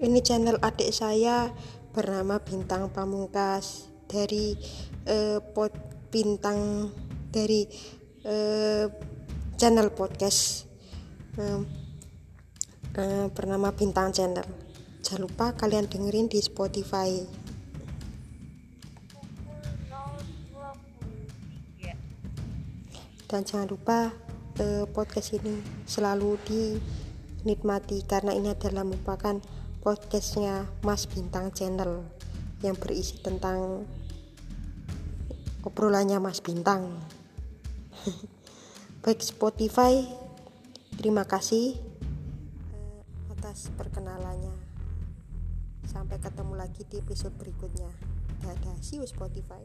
Ini channel adik saya bernama Bintang Pamungkas dari eh, pot bintang dari eh, channel podcast eh, eh, bernama Bintang Channel. Jangan lupa kalian dengerin di Spotify. Dan jangan lupa eh, podcast ini selalu dinikmati karena ini adalah merupakan podcastnya Mas Bintang Channel yang berisi tentang obrolannya Mas Bintang. Baik Spotify, terima kasih eh, atas perkenalannya. Sampai ketemu lagi di episode berikutnya. Dadah, see you Spotify.